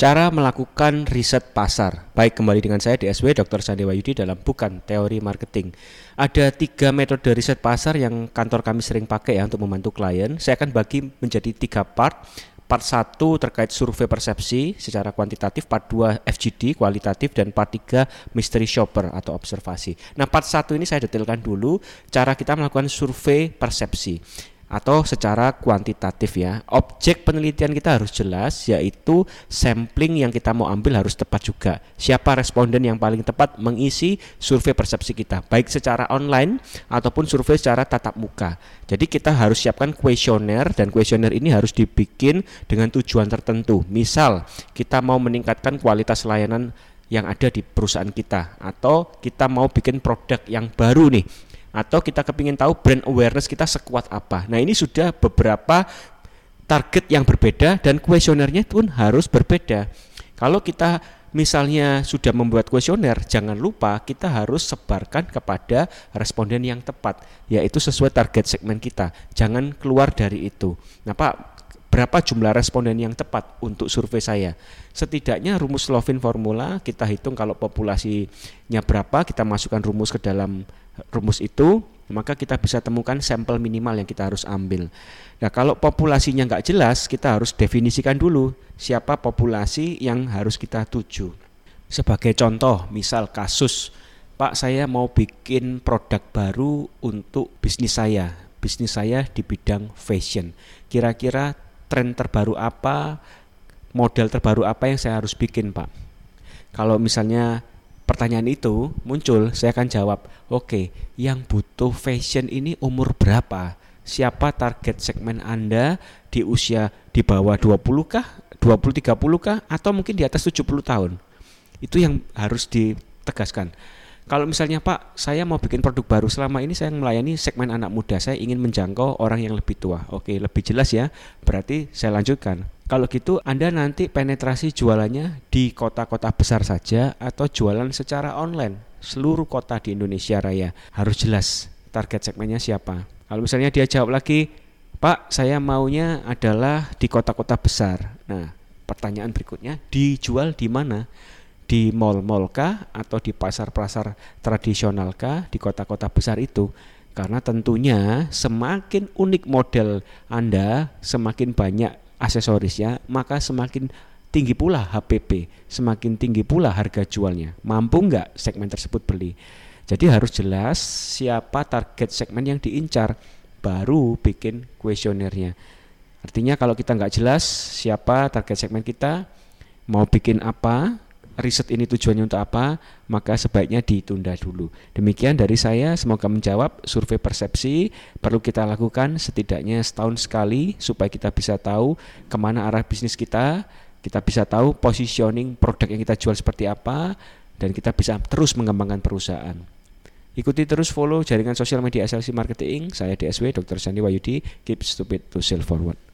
Cara melakukan riset pasar. Baik, kembali dengan saya DSW Dr. Sandi Wayudi dalam Bukan Teori Marketing. Ada tiga metode riset pasar yang kantor kami sering pakai ya untuk membantu klien. Saya akan bagi menjadi tiga part. Part 1 terkait survei persepsi secara kuantitatif, part 2 FGD kualitatif dan part 3 mystery shopper atau observasi. Nah, part 1 ini saya detailkan dulu cara kita melakukan survei persepsi atau secara kuantitatif ya. Objek penelitian kita harus jelas yaitu sampling yang kita mau ambil harus tepat juga. Siapa responden yang paling tepat mengisi survei persepsi kita, baik secara online ataupun survei secara tatap muka. Jadi kita harus siapkan kuesioner dan kuesioner ini harus dibikin dengan tujuan tertentu. Misal kita mau meningkatkan kualitas layanan yang ada di perusahaan kita atau kita mau bikin produk yang baru nih atau kita kepingin tahu brand awareness kita sekuat apa. Nah ini sudah beberapa target yang berbeda dan kuesionernya pun harus berbeda. Kalau kita misalnya sudah membuat kuesioner, jangan lupa kita harus sebarkan kepada responden yang tepat, yaitu sesuai target segmen kita. Jangan keluar dari itu. Nah Pak, berapa jumlah responden yang tepat untuk survei saya. Setidaknya rumus Lovin formula kita hitung kalau populasinya berapa, kita masukkan rumus ke dalam rumus itu, maka kita bisa temukan sampel minimal yang kita harus ambil. Nah, kalau populasinya nggak jelas, kita harus definisikan dulu siapa populasi yang harus kita tuju. Sebagai contoh, misal kasus, Pak saya mau bikin produk baru untuk bisnis saya. Bisnis saya di bidang fashion. Kira-kira tren terbaru apa, model terbaru apa yang saya harus bikin, Pak? Kalau misalnya pertanyaan itu muncul, saya akan jawab, oke, okay, yang butuh fashion ini umur berapa? Siapa target segmen Anda di usia di bawah 20 kah, 20 30 kah atau mungkin di atas 70 tahun? Itu yang harus ditegaskan. Kalau misalnya Pak, saya mau bikin produk baru selama ini saya melayani segmen anak muda, saya ingin menjangkau orang yang lebih tua. Oke, lebih jelas ya. Berarti saya lanjutkan. Kalau gitu Anda nanti penetrasi jualannya di kota-kota besar saja atau jualan secara online seluruh kota di Indonesia Raya. Harus jelas target segmennya siapa. Kalau misalnya dia jawab lagi, Pak, saya maunya adalah di kota-kota besar. Nah, pertanyaan berikutnya, dijual di mana? Di mall-mall kah atau di pasar-pasar tradisional kah di kota-kota besar itu? Karena tentunya semakin unik model Anda semakin banyak aksesorisnya maka semakin tinggi pula HPP semakin tinggi pula harga jualnya. Mampu nggak segmen tersebut beli? Jadi harus jelas siapa target segmen yang diincar baru bikin kuesionernya. Artinya kalau kita nggak jelas siapa target segmen kita mau bikin apa riset ini tujuannya untuk apa, maka sebaiknya ditunda dulu. Demikian dari saya, semoga menjawab survei persepsi perlu kita lakukan setidaknya setahun sekali supaya kita bisa tahu ke mana arah bisnis kita, kita bisa tahu positioning produk yang kita jual seperti apa, dan kita bisa terus mengembangkan perusahaan. Ikuti terus follow jaringan sosial media SLC Marketing. Saya DSW Dr. Sandi Wayudi. Keep stupid to sell forward.